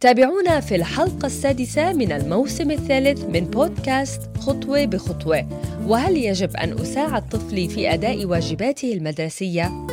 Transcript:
تابعونا في الحلقة السادسة من الموسم الثالث من بودكاست خطوة بخطوة وهل يجب أن أساعد طفلي في أداء واجباته المدرسية؟